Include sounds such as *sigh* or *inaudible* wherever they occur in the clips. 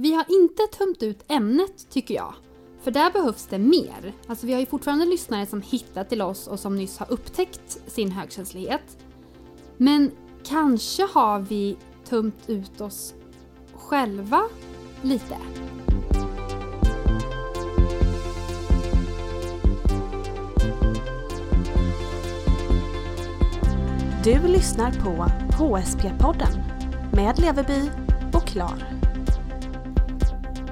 Vi har inte tömt ut ämnet tycker jag. För där behövs det mer. Alltså vi har ju fortfarande lyssnare som hittat till oss och som nyss har upptäckt sin högkänslighet. Men kanske har vi tömt ut oss själva lite. Du lyssnar på HSP-podden med Leveby och Klar.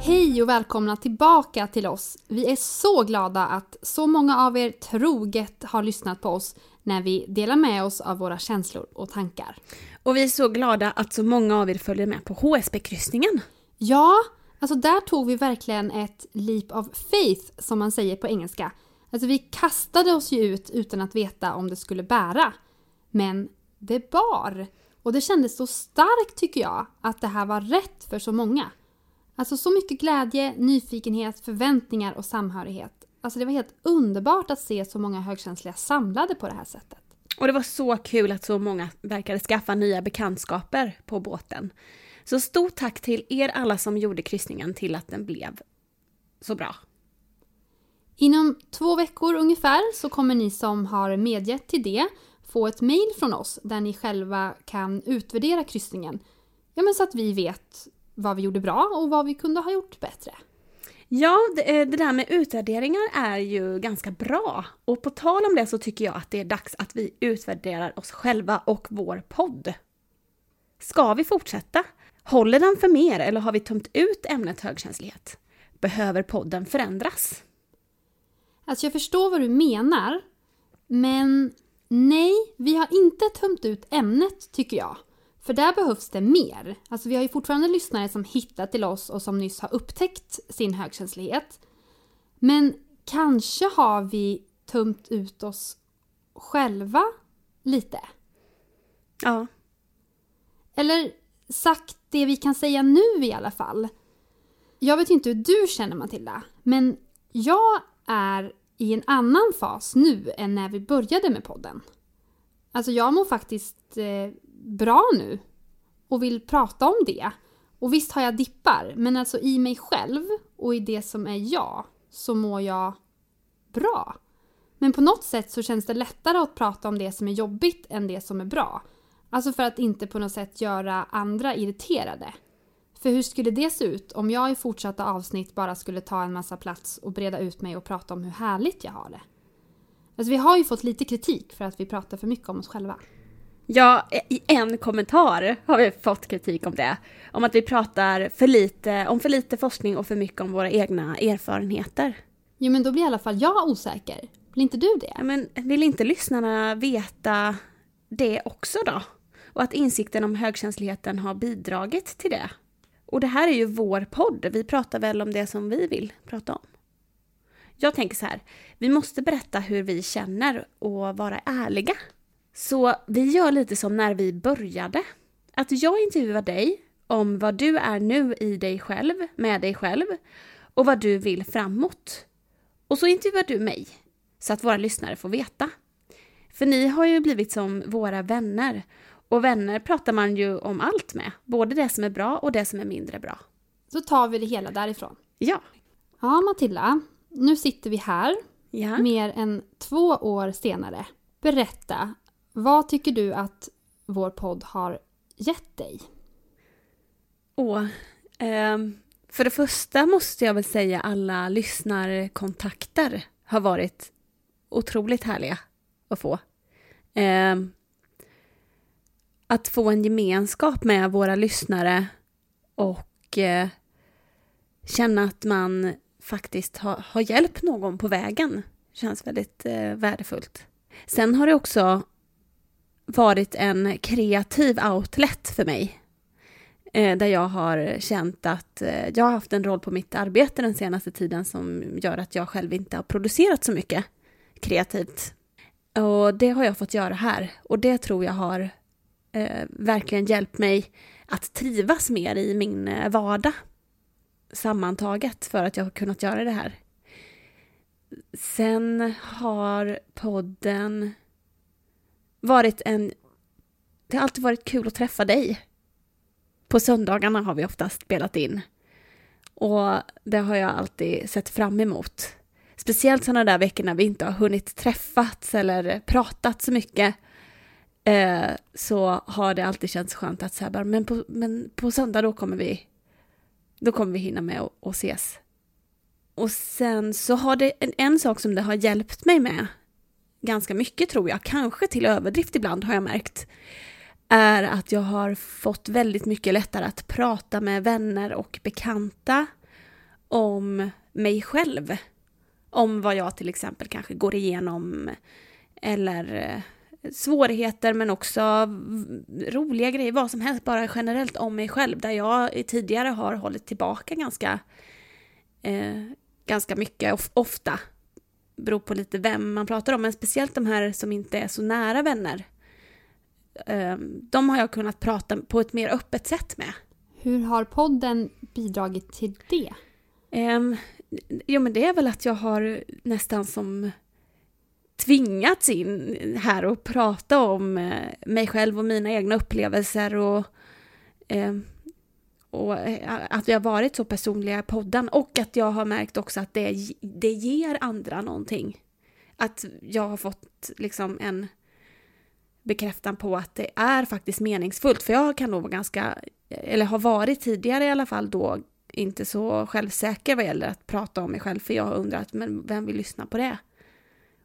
Hej och välkomna tillbaka till oss. Vi är så glada att så många av er troget har lyssnat på oss när vi delar med oss av våra känslor och tankar. Och vi är så glada att så många av er följer med på HSP-kryssningen. Ja, alltså där tog vi verkligen ett leap of faith som man säger på engelska. Alltså vi kastade oss ju ut utan att veta om det skulle bära. Men det bar. Och det kändes så starkt tycker jag att det här var rätt för så många. Alltså så mycket glädje, nyfikenhet, förväntningar och samhörighet. Alltså det var helt underbart att se så många högkänsliga samlade på det här sättet. Och det var så kul att så många verkade skaffa nya bekantskaper på båten. Så stort tack till er alla som gjorde kryssningen till att den blev så bra. Inom två veckor ungefär så kommer ni som har medgett till det få ett mail från oss där ni själva kan utvärdera kryssningen. Ja, men så att vi vet vad vi gjorde bra och vad vi kunde ha gjort bättre. Ja, det, det, där med utvärderingar är ju ganska bra. Och på tal om det så tycker jag att det är dags att vi utvärderar oss själva och vår podd. Ska vi fortsätta? Håller den för mer eller har vi tömt ut ämnet högkänslighet? Behöver podden förändras? Alltså jag förstår vad du menar, men nej, vi har inte tömt ut ämnet tycker jag. För där behövs det mer. Alltså vi har ju fortfarande lyssnare som hittat till oss och som nyss har upptäckt sin högkänslighet. Men kanske har vi tömt ut oss själva lite. Ja. Eller sagt det vi kan säga nu i alla fall. Jag vet inte hur du känner Matilda, men jag är i en annan fas nu än när vi började med podden. Alltså jag mår faktiskt eh, bra nu och vill prata om det. Och visst har jag dippar, men alltså i mig själv och i det som är jag så mår jag bra. Men på något sätt så känns det lättare att prata om det som är jobbigt än det som är bra. Alltså för att inte på något sätt göra andra irriterade. För hur skulle det se ut om jag i fortsatta avsnitt bara skulle ta en massa plats och breda ut mig och prata om hur härligt jag har det? Alltså vi har ju fått lite kritik för att vi pratar för mycket om oss själva. Ja, i en kommentar har vi fått kritik om det. Om att vi pratar för lite, om för lite forskning och för mycket om våra egna erfarenheter. Jo men då blir i alla fall jag osäker. Blir inte du det? Ja, men vill inte lyssnarna veta det också då? Och att insikten om högkänsligheten har bidragit till det. Och det här är ju vår podd, vi pratar väl om det som vi vill prata om. Jag tänker så här, vi måste berätta hur vi känner och vara ärliga. Så vi gör lite som när vi började. Att jag intervjuar dig om vad du är nu i dig själv, med dig själv och vad du vill framåt. Och så intervjuar du mig, så att våra lyssnare får veta. För ni har ju blivit som våra vänner. Och vänner pratar man ju om allt med, både det som är bra och det som är mindre bra. Så tar vi det hela därifrån. Ja. Ja, Matilda. Nu sitter vi här, ja. mer än två år senare. Berätta, vad tycker du att vår podd har gett dig? Åh, eh, för det första måste jag väl säga alla lyssnarkontakter har varit otroligt härliga att få. Eh, att få en gemenskap med våra lyssnare och eh, känna att man faktiskt har, har hjälpt någon på vägen känns väldigt eh, värdefullt. Sen har det också varit en kreativ outlet för mig. Eh, där jag har känt att eh, jag har haft en roll på mitt arbete den senaste tiden som gör att jag själv inte har producerat så mycket kreativt. Och det har jag fått göra här och det tror jag har eh, verkligen hjälpt mig att trivas mer i min eh, vardag sammantaget för att jag har kunnat göra det här. Sen har podden varit en... Det har alltid varit kul att träffa dig. På söndagarna har vi oftast spelat in. Och det har jag alltid sett fram emot. Speciellt sådana där veckor när vi inte har hunnit träffats eller pratat så mycket. Eh, så har det alltid känts skönt att säga bara, men på, men på söndag då kommer vi, då kommer vi hinna med att ses. Och sen så har det en, en sak som det har hjälpt mig med ganska mycket tror jag, kanske till överdrift ibland har jag märkt, är att jag har fått väldigt mycket lättare att prata med vänner och bekanta om mig själv. Om vad jag till exempel kanske går igenom eller eh, svårigheter men också roliga grejer, vad som helst, bara generellt om mig själv, där jag tidigare har hållit tillbaka ganska, eh, ganska mycket, ofta. Beror på lite vem man pratar om, men speciellt de här som inte är så nära vänner. Eh, de har jag kunnat prata på ett mer öppet sätt med. Hur har podden bidragit till det? Eh, jo, men det är väl att jag har nästan som tvingats in här och prata om eh, mig själv och mina egna upplevelser och, eh, och eh, att vi har varit så personliga i podden och att jag har märkt också att det, det ger andra någonting. Att jag har fått liksom en bekräftan på att det är faktiskt meningsfullt. För jag kan nog vara ganska, eller har varit tidigare i alla fall då, inte så självsäker vad gäller att prata om mig själv. För jag har undrat, men vem vill lyssna på det?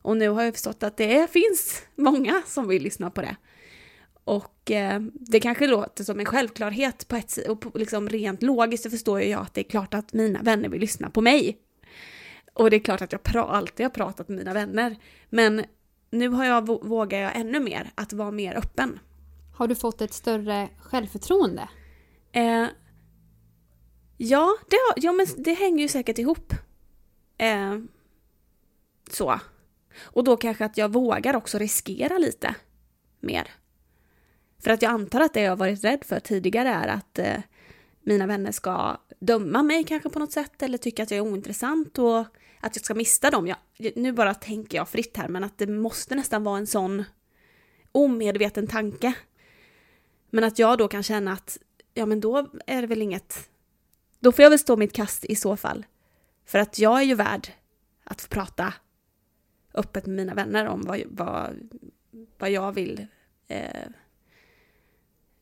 Och nu har jag förstått att det finns många som vill lyssna på det. Och eh, det kanske låter som en självklarhet på ett och liksom rent logiskt så förstår jag att det är klart att mina vänner vill lyssna på mig. Och det är klart att jag pra alltid har pratat med mina vänner. Men nu har jag, vågar jag ännu mer att vara mer öppen. Har du fått ett större självförtroende? Eh, ja, det, ja, men det hänger ju säkert ihop. Eh, så. Och då kanske att jag vågar också riskera lite mer. För att jag antar att det jag varit rädd för tidigare är att eh, mina vänner ska döma mig kanske på något sätt eller tycka att jag är ointressant och att jag ska mista dem. Jag, nu bara tänker jag fritt här, men att det måste nästan vara en sån omedveten tanke. Men att jag då kan känna att, ja men då är det väl inget, då får jag väl stå mitt kast i så fall. För att jag är ju värd att få prata öppet med mina vänner om vad, vad, vad jag vill eh,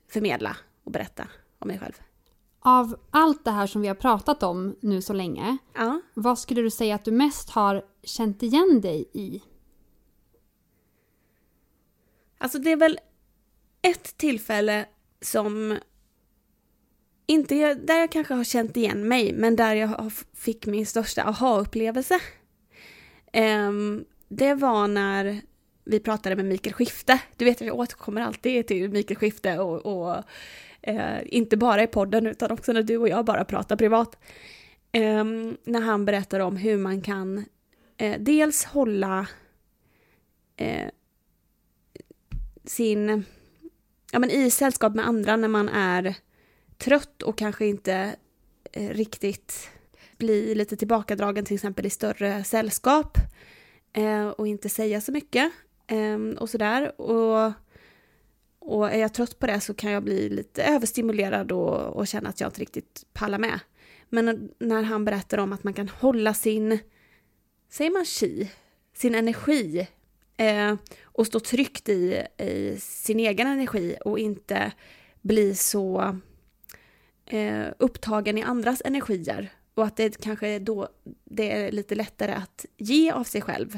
förmedla och berätta om mig själv. Av allt det här som vi har pratat om nu så länge, ja. vad skulle du säga att du mest har känt igen dig i? Alltså det är väl ett tillfälle som inte där jag kanske har känt igen mig, men där jag fick min största aha-upplevelse. Um, det var när vi pratade med Mikael Skifte. Du vet, jag återkommer alltid till Mikael Skifte och, och eh, inte bara i podden utan också när du och jag bara pratar privat. Eh, när han berättar om hur man kan eh, dels hålla eh, sin, ja men i sällskap med andra när man är trött och kanske inte eh, riktigt blir lite tillbakadragen till exempel i större sällskap eh, och inte säga så mycket eh, och sådär. Och, och är jag trött på det så kan jag bli lite överstimulerad och, och känna att jag inte riktigt pallar med. Men när han berättar om att man kan hålla sin, säger man chi, sin energi eh, och stå tryggt i, i, sin egen energi och inte bli så eh, upptagen i andras energier och att det kanske är då det är lite lättare att ge av sig själv.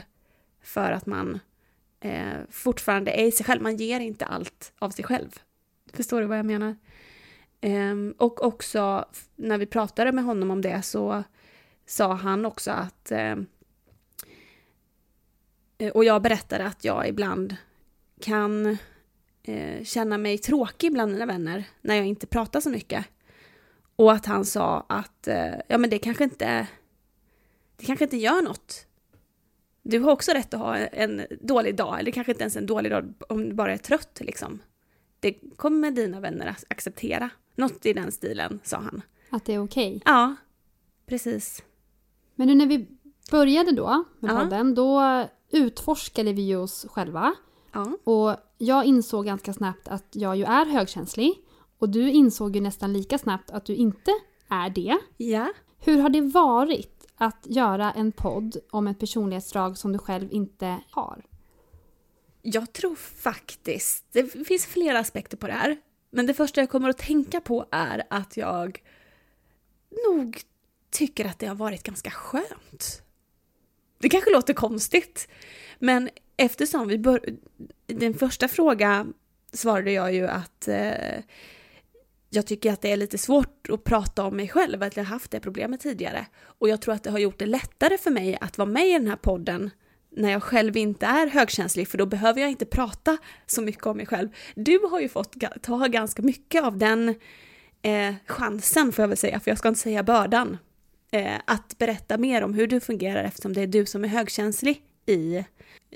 För att man eh, fortfarande är i sig själv. Man ger inte allt av sig själv. Förstår du vad jag menar? Eh, och också när vi pratade med honom om det så sa han också att ehm, eh, och jag berättade att jag ibland kan eh, känna mig tråkig bland mina vänner när jag inte pratar så mycket. Och att han sa att eh, ja men det kanske inte, det kanske inte gör något. Du har också rätt att ha en dålig dag, eller kanske inte ens en dålig dag om du bara är trött liksom. Det kommer dina vänner att acceptera. Något i den stilen, sa han. Att det är okej? Okay. Ja, precis. Men nu när vi började då med ja. podden, då utforskade vi oss själva. Ja. Och jag insåg ganska snabbt att jag ju är högkänslig. Och du insåg ju nästan lika snabbt att du inte är det. Ja. Hur har det varit att göra en podd om ett personlighetsdrag som du själv inte har? Jag tror faktiskt, det finns flera aspekter på det här. Men det första jag kommer att tänka på är att jag nog tycker att det har varit ganska skönt. Det kanske låter konstigt, men eftersom vi bör... Den första frågan svarade jag ju att eh, jag tycker att det är lite svårt att prata om mig själv, att jag har haft det problemet tidigare. Och jag tror att det har gjort det lättare för mig att vara med i den här podden när jag själv inte är högkänslig, för då behöver jag inte prata så mycket om mig själv. Du har ju fått ta ganska mycket av den eh, chansen, får jag väl säga, för jag ska inte säga bördan, eh, att berätta mer om hur du fungerar eftersom det är du som är högkänslig i,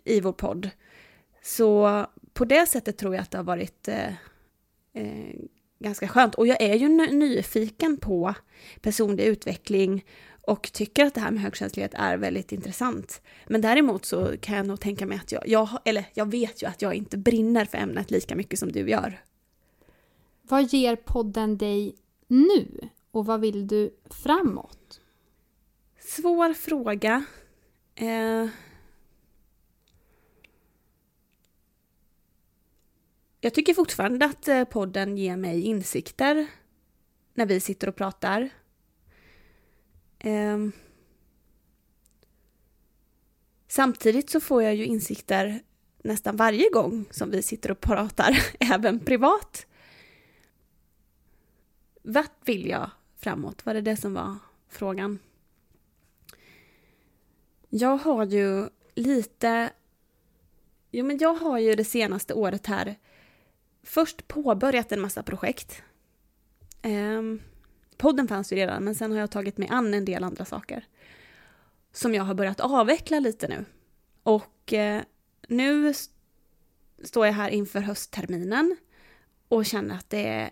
i vår podd. Så på det sättet tror jag att det har varit eh, eh, ganska skönt. Och jag är ju nyfiken på personlig utveckling och tycker att det här med högkänslighet är väldigt intressant. Men däremot så kan jag nog tänka mig att jag, jag, eller jag vet ju att jag inte brinner för ämnet lika mycket som du gör. Vad ger podden dig nu och vad vill du framåt? Svår fråga. Eh... Jag tycker fortfarande att eh, podden ger mig insikter när vi sitter och pratar. Eh... Samtidigt så får jag ju insikter nästan varje gång som vi sitter och pratar, *laughs* även privat. Vart vill jag framåt? Var det det som var frågan? Jag har ju lite... Jo, men jag har ju det senaste året här först påbörjat en massa projekt. Eh, podden fanns ju redan, men sen har jag tagit mig an en del andra saker. Som jag har börjat avveckla lite nu. Och eh, nu st står jag här inför höstterminen och känner att det,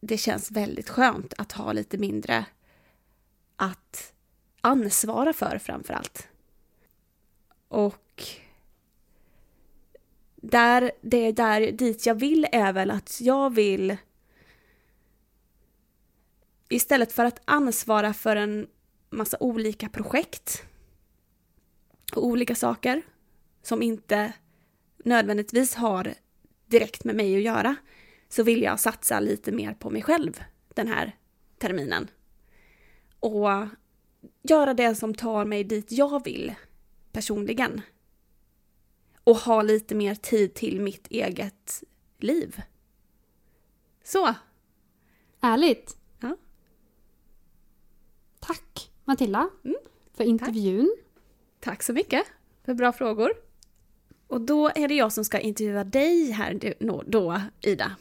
det känns väldigt skönt att ha lite mindre att ansvara för framför allt. Och där, det är där dit jag vill är väl att jag vill istället för att ansvara för en massa olika projekt och olika saker som inte nödvändigtvis har direkt med mig att göra så vill jag satsa lite mer på mig själv den här terminen. Och göra det som tar mig dit jag vill personligen. Och ha lite mer tid till mitt eget liv. Så. Ärligt. Ja. Tack Matilda Mm, för intervjun. Tack så mycket för bra frågor. Och då är det jag som ska intervjua dig här då, Ida.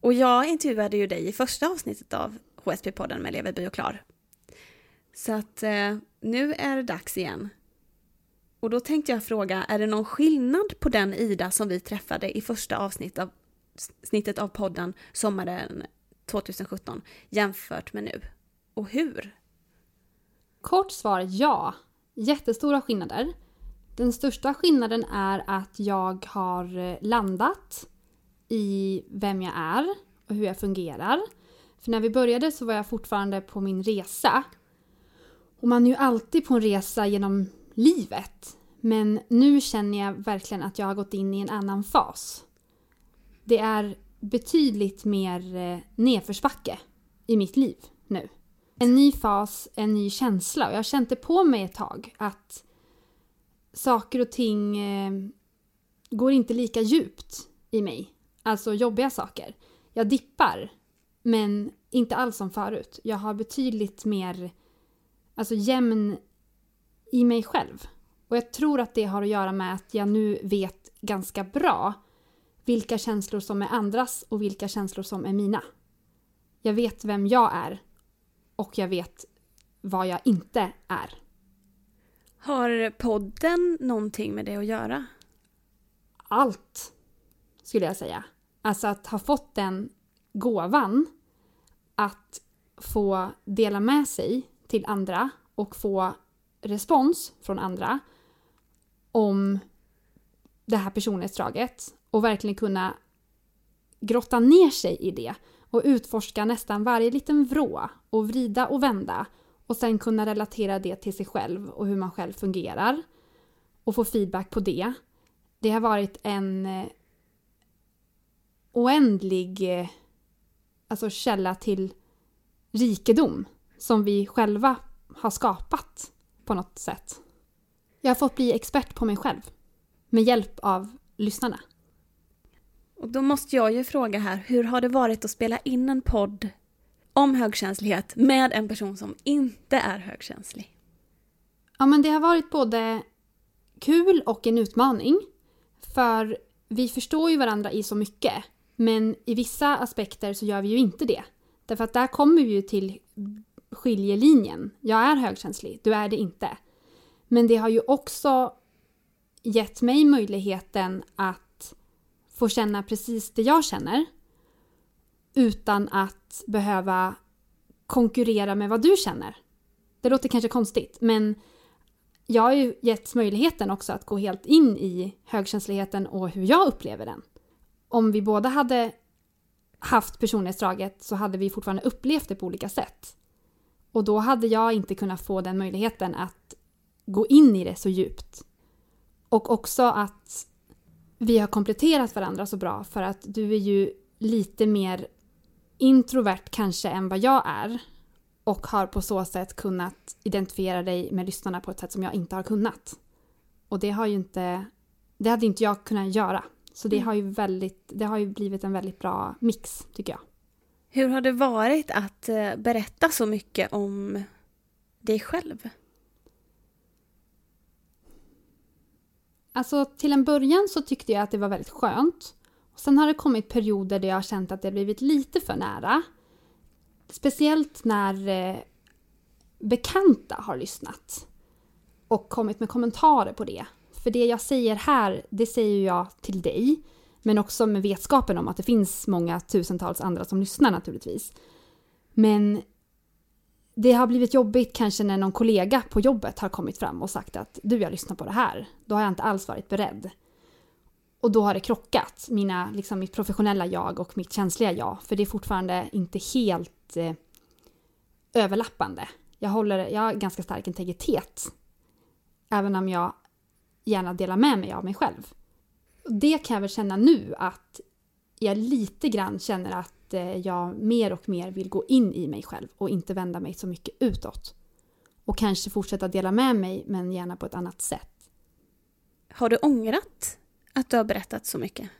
Och jag intervjuade ju dig i första avsnittet av HSP-podden med Lever, By och Klar. Så att eh, nu är det dags igen. Och då tänkte jag fråga, är det någon skillnad på den Ida som vi träffade i första avsnittet av, snittet av podden sommaren 2017 jämfört med nu? Och hur? Kort svar ja. Jättestora skillnader. Den största skillnaden är att jag har eh, landat i vem jag är och hur jag fungerar. För när vi började så var jag fortfarande på min resa. Och man är ju alltid på en resa genom livet. Men nu känner jag verkligen att jag har gått in i en annan fas. Det är betydligt mer eh, nedförsbacke i mitt liv nu. En ny fas, en ny känsla och jag har känt det på mig ett tag att saker och ting eh, går inte lika djupt i mig. Alltså jobbiga saker. Jag dippar, men inte alls som förut. Jag har betydligt mer alltså jämn i mig själv. Och jag tror att det har att göra med att jag nu vet ganska bra vilka känslor som är andras och vilka känslor som är mina. Jag vet vem jag är och jag vet vad jag inte är. Har podden någonting med det att göra? Allt, skulle jag säga. Alltså att ha fått den gåvan att få dela med sig till andra och få respons från andra om det här personlighetsdraget och verkligen kunna grotta ner sig i det och utforska nästan varje liten vrå och vrida och vända och sen kunna relatera det till sig själv och hur man själv fungerar och få feedback på det. Det har varit en eh, oändlig eh, alltså källa till rikedom som vi själva har skapat på något sätt. Jag har fått bli expert på mig själv med hjälp av lyssnarna. Och då måste jag ju fråga här, hur har det varit att spela in en podd om högkänslighet med en person som inte är högkänslig? Ja, men det har varit både kul och en utmaning. För vi förstår ju varandra i så mycket. Men i vissa aspekter så gör vi ju inte det. Därför att där kommer vi ju till skiljelinjen. Jag är högkänslig, du är det inte. Men det har ju också gett mig möjligheten att få känna precis det jag känner utan att behöva konkurrera med vad du känner. Det låter kanske konstigt, men jag har ju getts möjligheten också att gå helt in i högkänsligheten och hur jag upplever den. Om vi båda hade haft personlighetsdraget så hade vi fortfarande upplevt det på olika sätt. Och då hade jag inte kunnat få den möjligheten att gå in i det så djupt. Och också att vi har kompletterat varandra så bra för att du är ju lite mer introvert kanske än vad jag är och har på så sätt kunnat identifiera dig med lyssnarna på ett sätt som jag inte har kunnat. Och det har ju inte, det hade inte jag kunnat göra. Så det, mm. har ju väldigt, det har ju blivit en väldigt bra mix tycker jag. Hur har det varit att eh, berätta så mycket om dig själv? Alltså till en början så tyckte jag att det var väldigt skönt. Sen har det kommit perioder där jag har känt att det har blivit lite för nära. Speciellt när eh, bekanta har lyssnat och kommit med kommentarer på det. För det jag säger här, det säger jag till dig. Men också med vetskapen om att det finns många tusentals andra som lyssnar naturligtvis. Men det har blivit jobbigt kanske när någon kollega på jobbet har kommit fram och sagt att du, jag lyssnar på det här. Då har jag inte alls varit beredd. Och då har det krockat, mina, liksom mitt professionella jag och mitt känsliga jag. För det är fortfarande inte helt eh, överlappande. Jag, håller, jag har ganska stark integritet. Även om jag gärna delar med mig av mig själv. Det kan jag väl känna nu att jag lite grann känner att eh, jag mer och mer vill gå in i mig själv och inte vända mig så mycket utåt. Och kanske fortsätta dela med mig men gärna på ett annat sätt. Har du ångrat att du har berättat så mycket?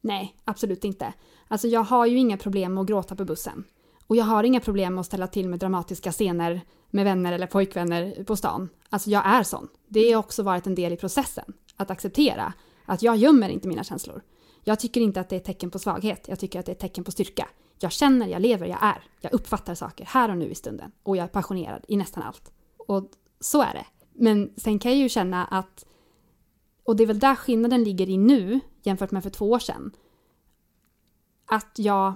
Nej, absolut inte. Alltså jag har ju inga problem med att gråta på bussen. Och jag har inga problem med att ställa till med dramatiska scener med vänner eller pojkvänner på stan. Alltså jag är sån. Det har också varit en del i processen. Att acceptera att jag gömmer inte mina känslor. Jag tycker inte att det är ett tecken på svaghet. Jag tycker att det är ett tecken på styrka. Jag känner, jag lever, jag är. Jag uppfattar saker här och nu i stunden. Och jag är passionerad i nästan allt. Och så är det. Men sen kan jag ju känna att och det är väl där skillnaden ligger i nu jämfört med för två år sedan. Att jag,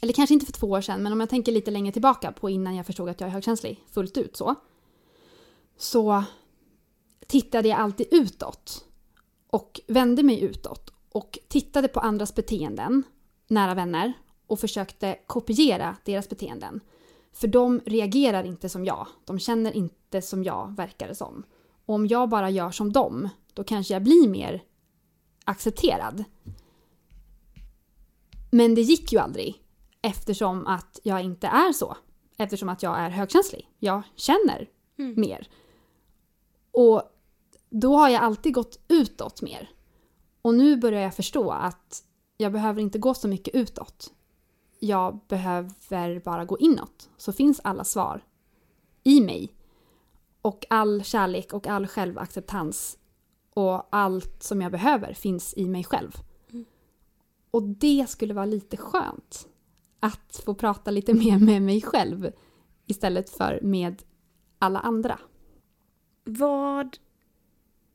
eller kanske inte för två år sedan, men om jag tänker lite längre tillbaka på innan jag förstod att jag är högkänslig fullt ut så. Så tittade jag alltid utåt och vände mig utåt och tittade på andras beteenden, nära vänner, och försökte kopiera deras beteenden. För de reagerar inte som jag, de känner inte som jag, verkar det som. Och om jag bara gör som dem, då kanske jag blir mer accepterad. Men det gick ju aldrig eftersom att jag inte är så. Eftersom att jag är högkänslig. Jag känner mm. mer. Och då har jag alltid gått utåt mer. Och nu börjar jag förstå att jag behöver inte gå så mycket utåt. Jag behöver bara gå inåt, så finns alla svar i mig och all kärlek och all självacceptans och allt som jag behöver finns i mig själv. Mm. Och det skulle vara lite skönt. Att få prata lite mer med mig själv istället för med alla andra. Vad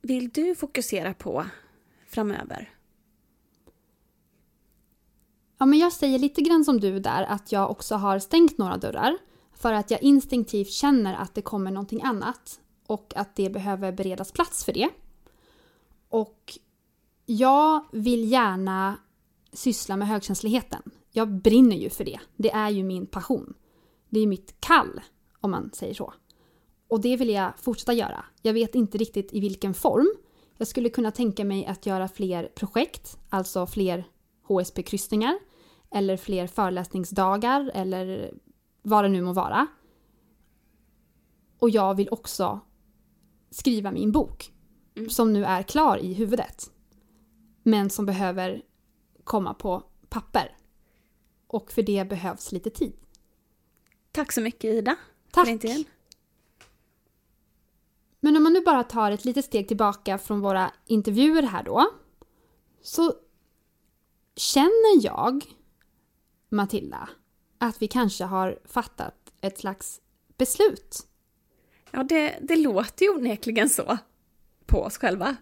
vill du fokusera på framöver? Ja, men jag säger lite grann som du där, att jag också har stängt några dörrar. För att jag instinktivt känner att det kommer någonting annat och att det behöver beredas plats för det. Och jag vill gärna syssla med högkänsligheten. jag brinner ju för det. Det är ju min passion. Det är mitt kall, om man säger så. Och det vill jag fortsätta göra. Jag vet inte riktigt i vilken form. Jag skulle kunna tänka mig att göra fler projekt, alltså fler HSP-kryssningar eller fler föreläsningsdagar eller vad det nu må vara. Och jag vill också skriva min bok Mm. som nu är klar i huvudet. Men som behöver komma på papper. Och för det behövs lite tid. Tack så mycket Ida. Tack! För intervjun. Men om man nu bara tar ett litet steg tillbaka från våra intervjuer här då. Så känner jag, Matilda, att vi kanske har fattat ett slags beslut. Ja, det, det låter ju onekligen så på oss själva.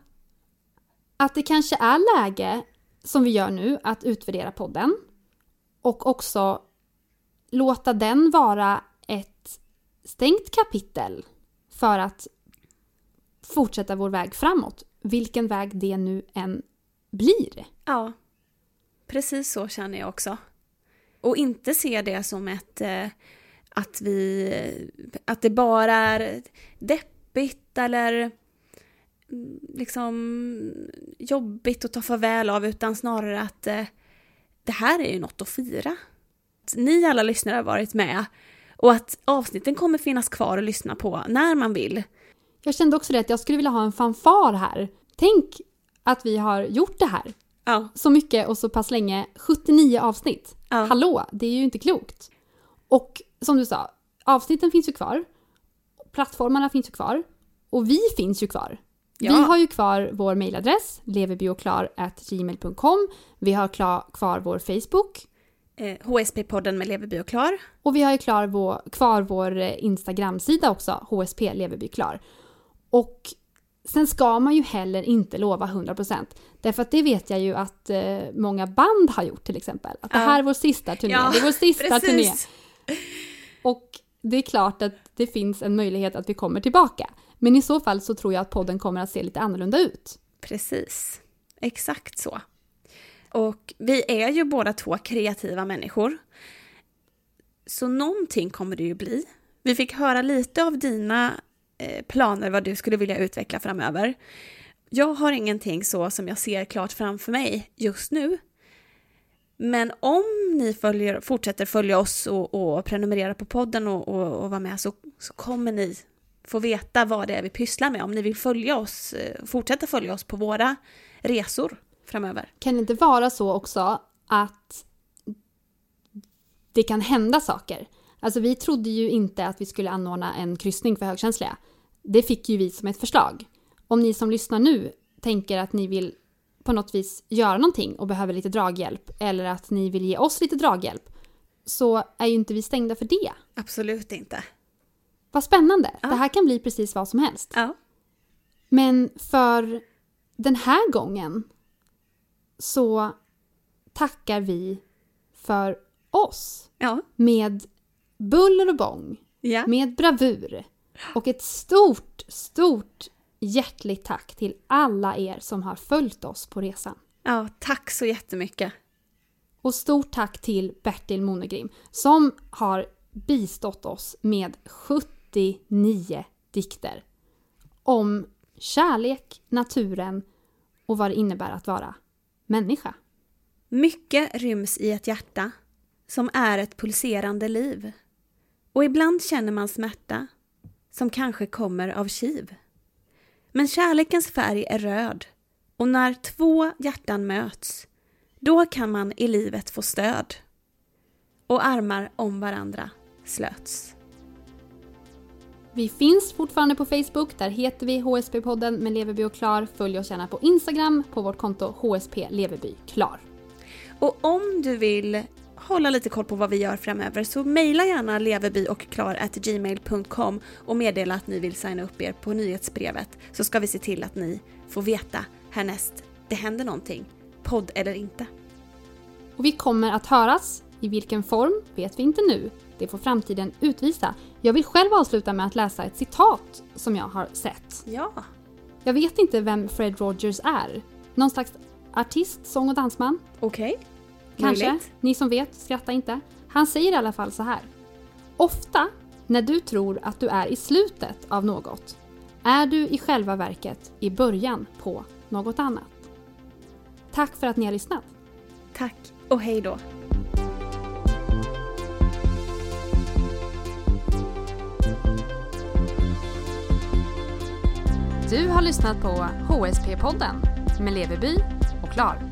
Att det kanske är läge, som vi gör nu, att utvärdera podden. Och också låta den vara ett stängt kapitel för att fortsätta vår väg framåt. Vilken väg det nu än blir. Ja, precis så känner jag också. Och inte se det som ett eh, att vi att det bara är deppigt eller mm, liksom jobbigt att ta farväl av utan snarare att eh, det här är ju något att fira. Att Ni alla lyssnare har varit med och att avsnitten kommer finnas kvar att lyssna på när man vill. Jag kände också det att jag skulle vilja ha en fanfar här. Tänk att vi har gjort det här Ja, så mycket och så pass länge. 79 avsnitt. Ja. Hallå, det är ju inte klokt. Och som du sa, avsnitten finns ju kvar. Plattformarna finns ju kvar. Och vi finns ju kvar. Ja. Vi har ju kvar vår mejladress, leverbioklar.gmail.com. Vi har kvar vår Facebook. eh, HSP-podden med Leverby och Klar. Och vi har ju klar vår, kvar vår eh, Instagram-sida också, HSP Leverby Klar. Och sen ska man ju heller inte lova 100% därför att det vet jag ju att eh, många band har gjort till exempel. Att det här är vår sista turné, Ja, det är vår sista turné. Precis. Och det är klart att det finns en möjlighet att vi kommer tillbaka. Men i så fall så tror jag att podden kommer att se lite annorlunda ut. Precis. Exakt så. Och vi är ju båda två kreativa människor. Så någonting kommer det ju bli. Vi fick höra lite av dina Eh, planer, vad du skulle vilja utveckla framöver. Jag har ingenting så som jag ser klart framför mig just nu. Men om ni följer, fortsätter följa oss och, och prenumerera på podden och, och, och vara med så, så kommer ni få veta vad det är vi pysslar med. Om ni vill följa oss, eh, fortsätta följa oss på våra resor framöver. Kan det inte vara så också att det kan hända saker? Alltså vi trodde ju inte att vi skulle anordna en kryssning för högkänsliga. Det fick ju vi som ett förslag. Om ni som lyssnar nu tänker att ni vill på något vis göra någonting och behöver lite draghjälp eller att ni vill ge oss lite draghjälp så är ju inte vi stängda för det. Absolut inte. Vad spännande! Ja. Det här kan bli precis vad som helst. Ja. Men för den här gången så tackar vi för oss Ja. med buller och bång, med bravur och ett stort, stort hjärtligt tack till alla er som har följt oss på resan. ja, tack så jättemycket. Och stort tack till Bertil Monegrim som har bistått oss med 79 dikter om kärlek, naturen och vad det innebär att vara människa. Mycket ryms i ett hjärta som är ett pulserande liv. Och ibland känner man smärta som kanske kommer av kiv. Men kärlekens färg är röd och när två hjärtan möts då kan man i livet få stöd. Och armar om varandra slöts. Vi finns fortfarande på Facebook, där heter vi HSP-podden med Leverby och Klar. Följ oss gärna på Instagram på vårt konto HSP Leverby Klar. Och om du vill hålla lite koll på vad vi gör framöver så mejla gärna leverby och meddela att ni vill signa upp er på nyhetsbrevet så ska vi se till att ni får veta härnäst det händer någonting, podd eller inte. Och vi kommer att höras. I vilken form vet vi inte nu. Det får framtiden utvisa. Jag vill själv avsluta med att läsa ett citat som jag har sett. Ja. Jag vet inte vem Fred Rogers är. Någon slags artist, sång och dansman. Okej. Kanske. Möjligt. Ni som vet, skratta inte. Han säger i alla fall så här. Ofta när du tror att du är i slutet av något är du i själva verket i början på något annat. Tack för att ni har lyssnat. Tack och hej då. Du har lyssnat på HSP-podden med Leveby och Klar.